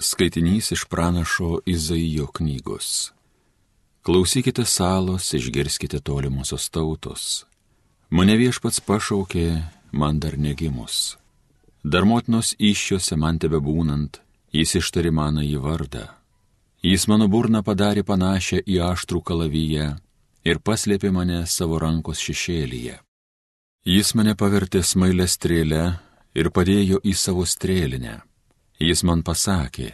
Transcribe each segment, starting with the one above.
Skaitinys iš pranašo Izaijo knygos. Klausykite salos, išgirskite tolimusios tautos. Mane viešpats pašaukė, man dar negimus. Dar motinos iššiose man tebe būnant, jis ištari mano į vardą. Jis mano burną padarė panašią į aštrų kalavyje ir paslėpė mane savo rankos šešėlyje. Jis mane pavertė smailę strėlę ir padėjo į savo strėlinę Jis man pasakė,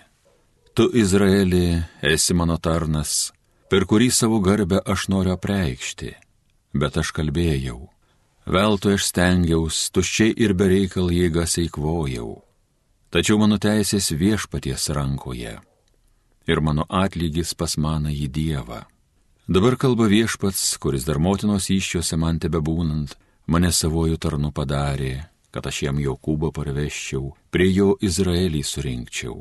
Tu Izraeli esi mano tarnas, per kurį savo garbę aš noriu apreikšti, bet aš kalbėjau. Veltui aš stengiaus, tuščiai ir bereikal jėgas eikvojau. Tačiau mano teisės viešpaties rankoje ir mano atlygis pas maną į Dievą. Dabar kalba viešpats, kuris dar motinos iššiose man tebe būnant, mane savojų tarnu padarė, kad aš jam Jokūbą parveščiau, prie jo Izraelį surinkčiau.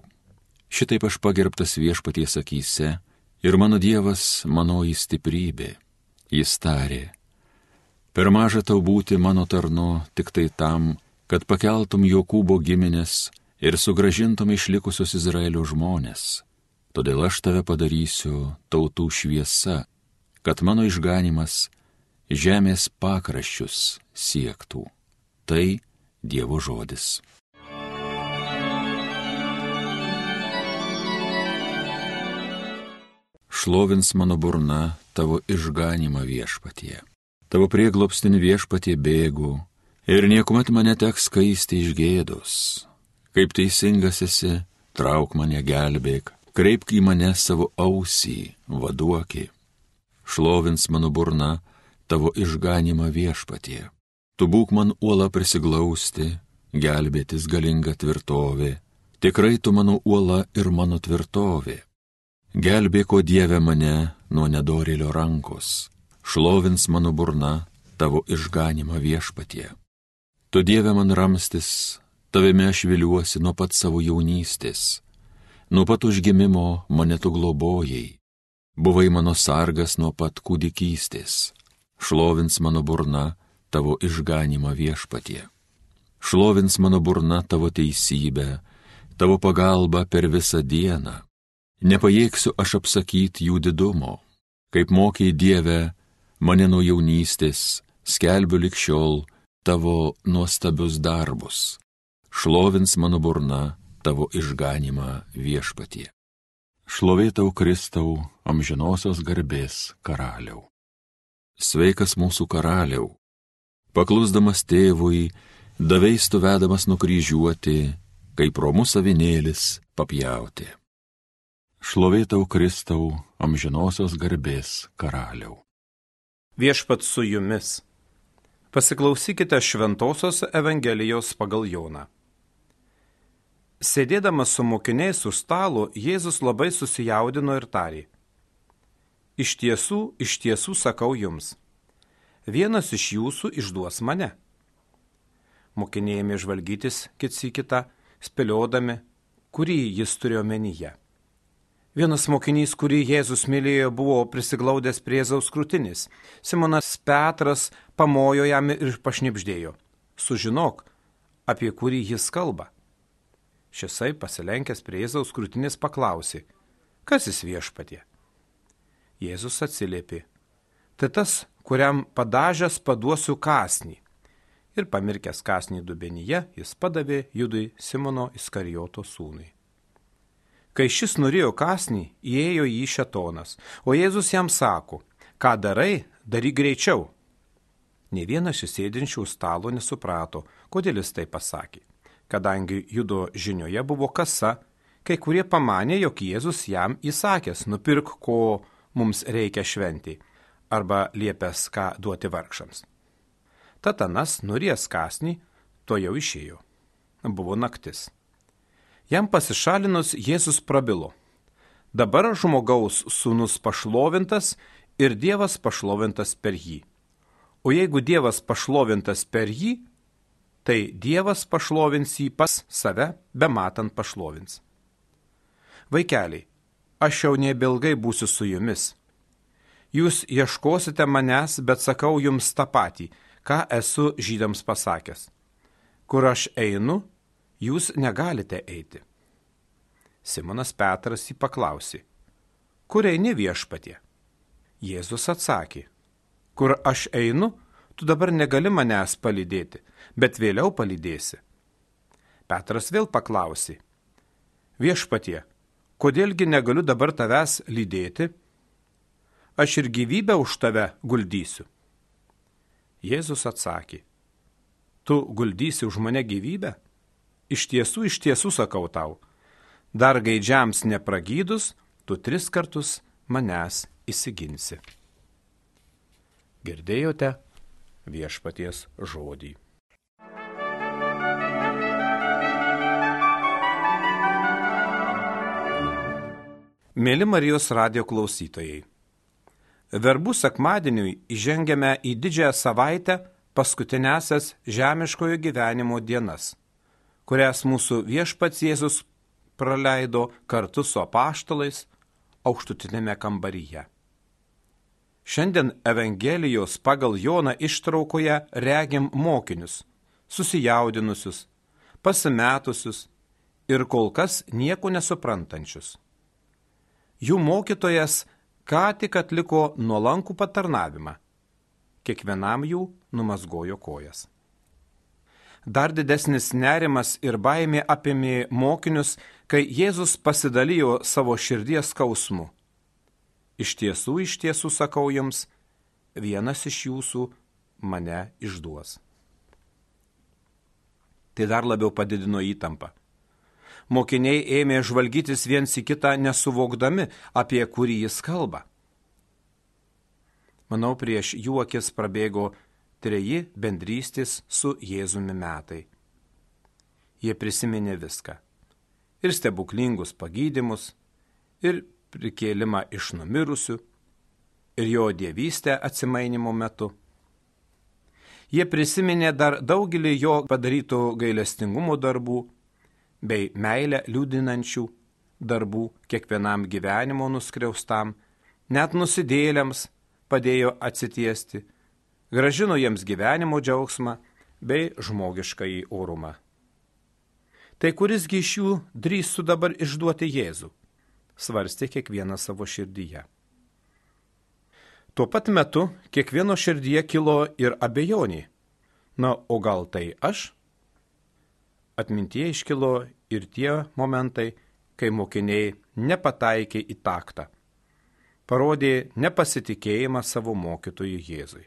Šitaip aš pagerbtas viešpaties akise ir mano Dievas manoji stiprybė. Jis tarė, per maža tau būti mano tarnu tik tai tam, kad pakeltum Jokūbo giminės ir sugražintum išlikusius Izraelio žmonės. Todėl aš tave padarysiu tautų šviesa, kad mano išganimas žemės pakraščius siektų. Tai Dievo žodis. Šlovins mano burna tavo išganimą viešpatie. Tavo prieglopstin viešpatie bėgu ir niekuomet mane teks skaisti iš gėdos. Kaip teisingas esi, trauk mane gelbėk, kreipk į mane savo ausį, vaduokį. Šlovins mano burna tavo išganimą viešpatie. Tu būk man uola prisiglausti, gelbėtis galinga tvirtovė. Tikrai tu mano uola ir mano tvirtovė. Gelbėko Dieve mane nuo nedorėlio rankos. Šlovins mano burna tavo išganimą viešpatie. Tu Dieve man ramstis, tavime aš viliuosi nuo pat savo jaunystės. Nuo pat užgimimo mane tu globojai. Buvai mano sargas nuo pat kūdikystės. Šlovins mano burna tavo išganimą viešpatie. Šlovins mano burna tavo teisybę, tavo pagalba per visą dieną. Nepajėgsiu aš apsakyti jų didumo, kaip mokiai Dieve, mane nuo jaunystės, skelbiu likščiol tavo nuostabius darbus. Šlovins mano burna tavo išganimą viešpatie. Šlovėtau Kristau, amžinosios garbės karaliau. Sveikas mūsų karaliau, paklusdamas tėvui, daveistų vedamas nukryžiuoti, kaip romus avinėlis papjauti. Šlovėtau Kristau, amžinosios garbės karaliau. Viešpat su jumis. Pasiklausykite Šventojios Evangelijos pagal Joną. Sėdėdamas su mokiniais už stalo, Jėzus labai susijaudino ir tarė. Iš tiesų, iš tiesų sakau jums vienas iš jūsų išduos mane. Mokiniai ėmė žvalgytis kits į kitą, spėliodami, kurį jis turėjo menyje. Vienas mokinys, kurį Jėzus mylėjo, buvo prisiglaudęs prie Zaus krūtinis. Simonas Petras pamojo jam ir pašnipždėjo. Sužinok, apie kurį jis kalba. Šisai pasilenkęs prie Jėzaus krūtinės paklausė, kas jis viešpatie. Jėzus atsiliepė, tai tas, kuriam padažęs paduosiu kasnį. Ir pamirkęs kasnį dubenyje, jis padavė Judui Simono Iskarijoto sūnui. Kai šis norėjo kasnį, įėjo į šetonas, o Jėzus jam sako, ką darai, daryk greičiau. Ne vienas iš sėdinčių stalo nesuprato, kodėl jis tai pasakė. Kadangi Judo žinioje buvo kasa, kai kurie pamanė, jog Jėzus jam įsakęs, nupirk, ko mums reikia šventį arba liepęs ką duoti vargšams. Tatanas, nuries kasnį, to jau išėjo. Buvo naktis. Jam pasišalinus Jėzus prabilo. Dabar žmogaus sūnus pašlovintas ir Dievas pašlovintas per jį. O jeigu Dievas pašlovintas per jį, tai Dievas pašlovins jį pas save, be matant pašlovins. Vaikeliai, aš jau nebelgai būsiu su jumis Jūs ieškosite manęs, bet sakau jums tą patį, ką esu žydams pasakęs. Kur aš einu, jūs negalite eiti. Simonas Petras jį paklausė, kur eini viešpatie? Jėzus atsakė, kur aš einu, tu dabar negali manęs palydėti, bet vėliau palydėsi. Petras vėl paklausė, viešpatie, kodėlgi negaliu dabar tavęs lydėti? Aš ir gyvybę už tave guldysiu. Jėzus atsakė, tu guldysi už mane gyvybę? Iš tiesų, iš tiesų sakau tau, dar gaidžiams nepragydus, tu tris kartus manęs įsiginsi. Girdėjote viešpaties žodį. Mėly Marijos radio klausytojai. Verbų sekmadieniui įžengiame į didžiąją savaitę paskutinėsias žemiškojo gyvenimo dienas, kurias mūsų viešpats Jėzus praleido kartu su apaštalais aukštutinėme kambaryje. Šiandien Evangelijos pagal Joną ištraukoje regim mokinius, susijaudinusius, pasimetusius ir kol kas nieko nesuprantančius. Jų mokytojas ką tik atliko nuolankų patarnavimą. Kiekvienam jų numasgojo kojas. Dar didesnis nerimas ir baimė apėmė mokinius, kai Jėzus pasidalijo savo širdies skausmu. Iš tiesų, iš tiesų sakau jums, vienas iš jūsų mane išduos. Tai dar labiau padidino įtampą. Mokiniai ėmė žvalgytis viens į kitą nesuvokdami, apie kurį jis kalba. Manau, prieš jų akis prabėgo treji bendrystės su Jėzumi metai. Jie prisiminė viską. Ir stebuklingus pagydymus, ir prikėlimą iš numirusių, ir jo dievystę atsimainimo metu. Jie prisiminė dar daugelį jo padarytų gailestingumo darbų bei meilę liūdinančių darbų kiekvienam gyvenimo nuskriaustam, net nusidėlėms padėjo atsitiesti gražino jiems gyvenimo džiaugsmą bei žmogiškąjį orumą. Tai kurisgi iš jų drįstų dabar išduoti Jėzų, svarstė kiekvienas savo širdyje. Tuo pat metu kiekvieno širdyje kilo ir abejonė. Na, o gal tai aš? Atmintie iškilo ir tie momentai, kai mokiniai nepataikė į taktą, parodė nepasitikėjimą savo mokytojui Jėzui.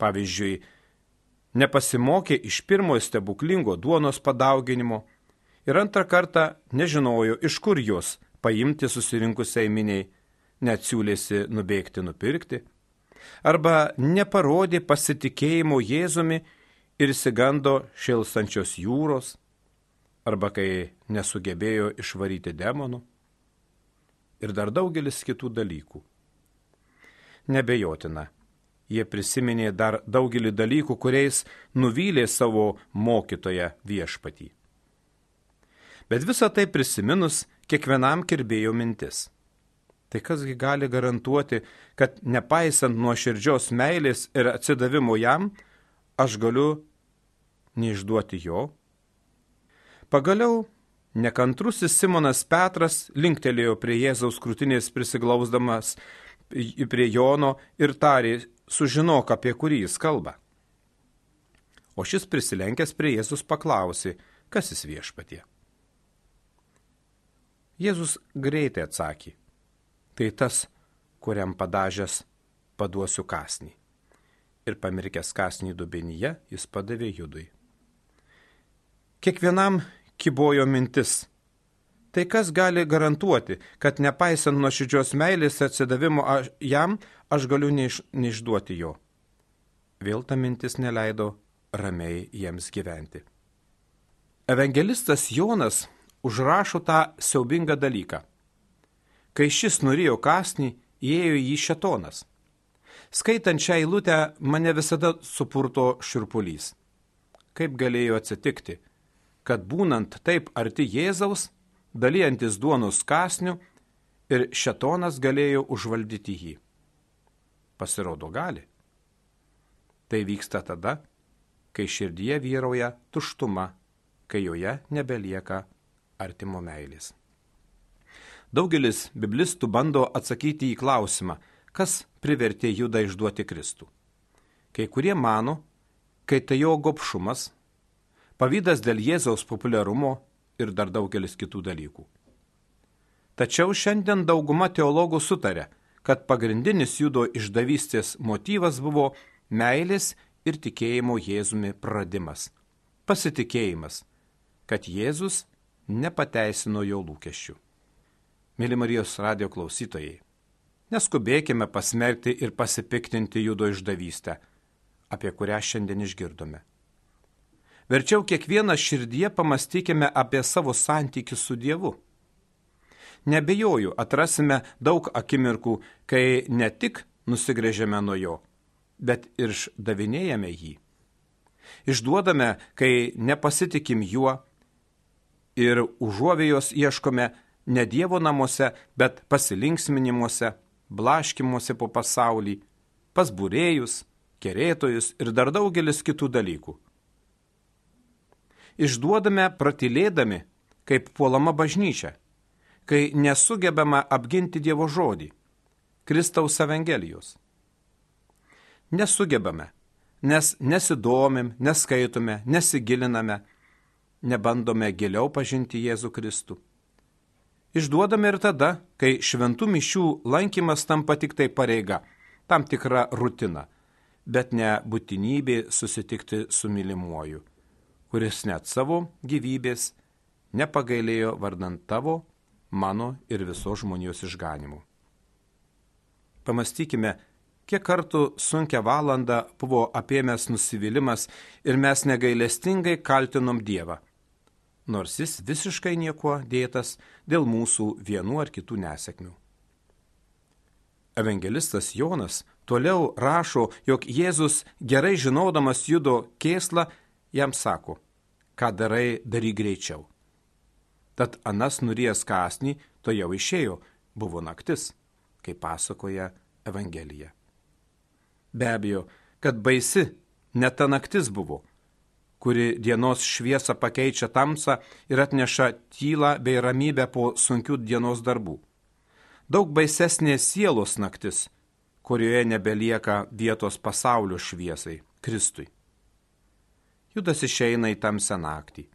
Pavyzdžiui, nepasimokė iš pirmojo stebuklingo duonos padauginimo ir antrą kartą nežinojo, iš kur jos paimti susirinkusiai miniai, net siūlėsi nubėgti nupirkti, arba neparodė pasitikėjimo Jėzumi ir įsigando šilstančios jūros, arba kai nesugebėjo išvaryti demonų, ir dar daugelis kitų dalykų. Nebejotina, jie prisiminė dar daugelį dalykų, kuriais nuvylė savo mokytoją viešpatį. Bet visą tai prisiminus, kiekvienam kirbėjo mintis. Tai kasgi gali garantuoti, kad nepaisant nuo širdžios meilės ir atsidavimo jam, aš galiu neišduoti jo? Pagaliau nekantrusis Simonas Petras linktelėjo prie Jėzaus krūtinės prisiglausdamas prie Jono ir tarė, sužinok, apie kurį jis kalba. O šis prisilenkęs prie Jėzus paklausė, kas jis viešpatie. Jėzus greitai atsakė, tai tas, kuriam padažęs paduosiu kasnį. Ir pamirkęs kasnį dubenyje, jis padavė judui. Kiekvienam kibojo mintis. Tai kas gali garantuoti, kad nepaisant nuoširdžios meilės atsidavimo jam, aš galiu neiš, neišduoti jo. Vėl ta mintis neleido ramiai jiems gyventi. Evangelistas Jonas užrašo tą siaubingą dalyką. Kai šis norėjo kasnį, įėjo į jį šetonas. Skaitant šią eilutę mane visada supurto širpulys. Kaip galėjo atsitikti, kad būnant taip arti Jėzaus, dalyjantis duonos kasniu, ir šetonas galėjo užvaldyti jį. Pasirodo gali. Tai vyksta tada, kai širdyje vyrauja tuštuma, kai joje nebelieka artimo meilės. Daugelis biblistų bando atsakyti į klausimą, kas privertė Judą išduoti Kristų. Kai kurie mano, kai tai jo gopšumas, pavydas dėl Jėzaus populiarumo ir dar daugelis kitų dalykų. Tačiau šiandien dauguma teologų sutarė, kad pagrindinis judo išdavystės motyvas buvo meilės ir tikėjimo Jėzumi praradimas. Pasitikėjimas, kad Jėzus nepateisino jo lūkesčių. Mėly Marijos radio klausytojai, neskubėkime pasmerkti ir pasipiktinti judo išdavystę, apie kurią šiandien išgirdome. Verčiau kiekvieną širdyje pamastykime apie savo santykių su Dievu Nebejoju, atrasime daug akimirkų, kai ne tik nusigrėžiame nuo jo, bet ir išdavinėjame jį. Išduodame, kai nepasitikim juo ir užuovėjos ieškome ne Dievo namuose, bet pasilinksminimuose, blaškimuose po pasaulį, pas būrėjus, kerėtojus ir dar daugelis kitų dalykų. Išduodame pratilėdami, kaip puolama bažnyčia kai nesugebama apginti Dievo žodį, Kristaus Evangelijos. Nesugebame, nes nesidomim, neskaitome, nesigiliname, nebandome giliau pažinti Jėzų Kristų. Išduodame ir tada, kai šventų mišių lankymas tampa tik tai pareiga, tam tikra rutina, bet ne būtinybė susitikti su mylimuoju, kuris net savo gyvybės nepagailėjo vardant tavo mano ir visos žmonijos išganimu. Pamastykime, kiek kartų sunkia valanda buvo apėmęs nusivylimas ir mes negailestingai kaltinom Dievą, nors jis visiškai niekuo dėtas dėl mūsų vienų ar kitų nesėkmių. Evangelistas Jonas toliau rašo, jog Jėzus gerai žinodamas judo kėslą jam sako, ką darai, daryk greičiau. Tad anas nurijęs kasnį, to jau išėjo, buvo naktis, kaip pasakoja Evangelija. Be abejo, kad baisi ne ta naktis buvo, kuri dienos šviesą pakeičia tamsą ir atneša tylą bei ramybę po sunkių dienos darbų. Daug baisesnė sielos naktis, kurioje nebelieka vietos pasaulio šviesai - Kristui. Judas išeina į tamsią naktį.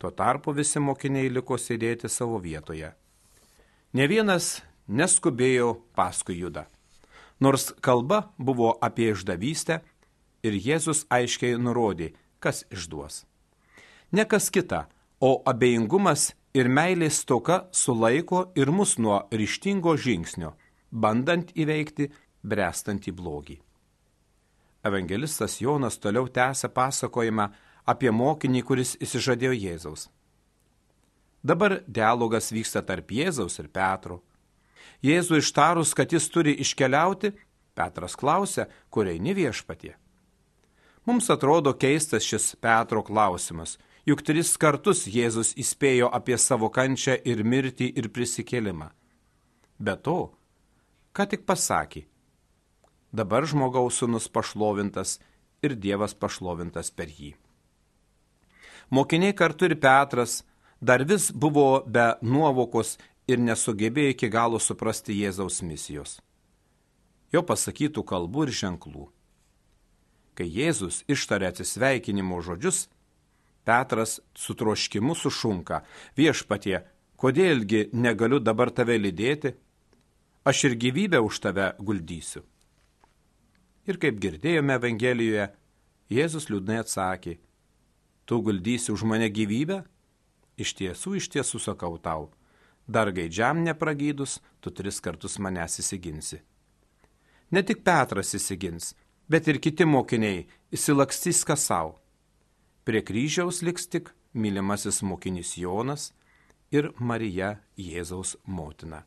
Tuo tarpu visi mokiniai liko sėdėti savo vietoje. Ne vienas neskubėjo paskui judą. Nors kalba buvo apie išdavystę ir Jėzus aiškiai nurodė, kas išduos. Ne kas kita, o abejingumas ir meilės toka sulaiko ir mus nuo ryštingo žingsnio, bandant įveikti brestantį blogį. Evangelistas Jonas toliau tęsia pasakojimą apie mokinį, kuris įsižadėjo Jėzaus. Dabar dialogas vyksta tarp Jėzaus ir Petro. Jėzų ištarus, kad jis turi iškeliauti, Petras klausia, kur eini viešpatie. Mums atrodo keistas šis Petro klausimas, juk tris kartus Jėzus įspėjo apie savo kančią ir mirtį ir prisikėlimą. Be to, ką tik pasakė, dabar žmogaus sunus pašlovintas ir Dievas pašlovintas per jį. Mokiniai kartu ir Petras dar vis buvo be nuovokos ir nesugebėjo iki galo suprasti Jėzaus misijos. Jo pasakytų kalbų ir ženklų. Kai Jėzus ištarė atsisveikinimo žodžius, Petras su troškimu sušunka, viešpatie, kodėlgi negaliu dabar tave lydėti, aš ir gyvybę už tave guldysiu. Ir kaip girdėjome Evangelijoje, Jėzus liūdnai atsakė, tu guldysi už mane gyvybę? Iš tiesų, iš tiesų sakau tau, dar gaidžiam nepragydus, tu tris kartus manęs įsiginsi. Ne tik Petras įsigins, bet ir kiti mokiniai įsilakstys kas savo. Prie kryžiaus liks tik mylimasis mokinys Jonas ir Marija Jėzaus motina.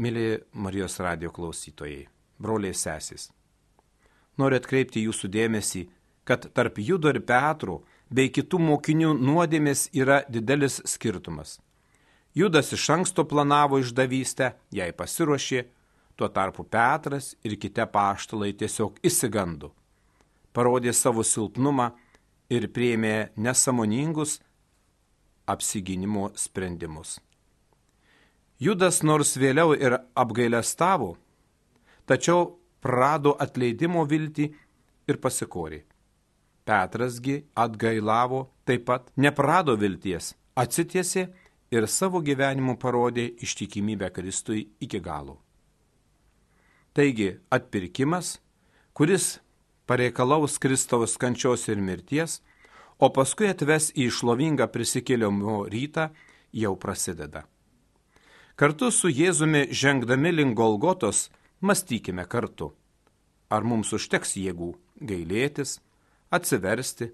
Mėly Marijos radio klausytojai, broliai sesys. Noriu atkreipti jūsų dėmesį, kad tarp Judo ir Petro bei kitų mokinių nuodėmės yra didelis skirtumas. Judas iš anksto planavo išdavystę, jai pasiruošė, tuo tarpu Petras ir kiti paštalai tiesiog įsigando, parodė savo silpnumą ir prieimė nesamoningus, apsiginimo sprendimus. Judas nors vėliau ir apgailestavo, tačiau prado atleidimo viltį ir pasikorė. Petrasgi atgailavo taip pat, neprado vilties, atsitiesė ir savo gyvenimu parodė ištikimybę Kristui iki galo. Taigi atpirkimas, kuris pareikalaus Kristaus kančios ir mirties, o paskui atves į išlovingą prisikėlimo rytą, jau prasideda. Kartu su Jėzumi žengdami link Golgotos, mąstykime kartu. Ar mums užteks jėgų gailėtis, atsiversti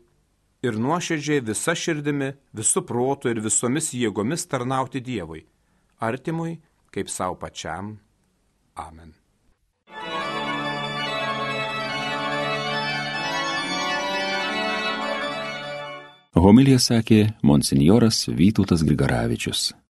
ir nuoširdžiai visa širdimi, visų protų ir visomis jėgomis tarnauti Dievui, artimui kaip savo pačiam. Amen. Homilija sakė monsinjoras Vytautas Grigaravičius.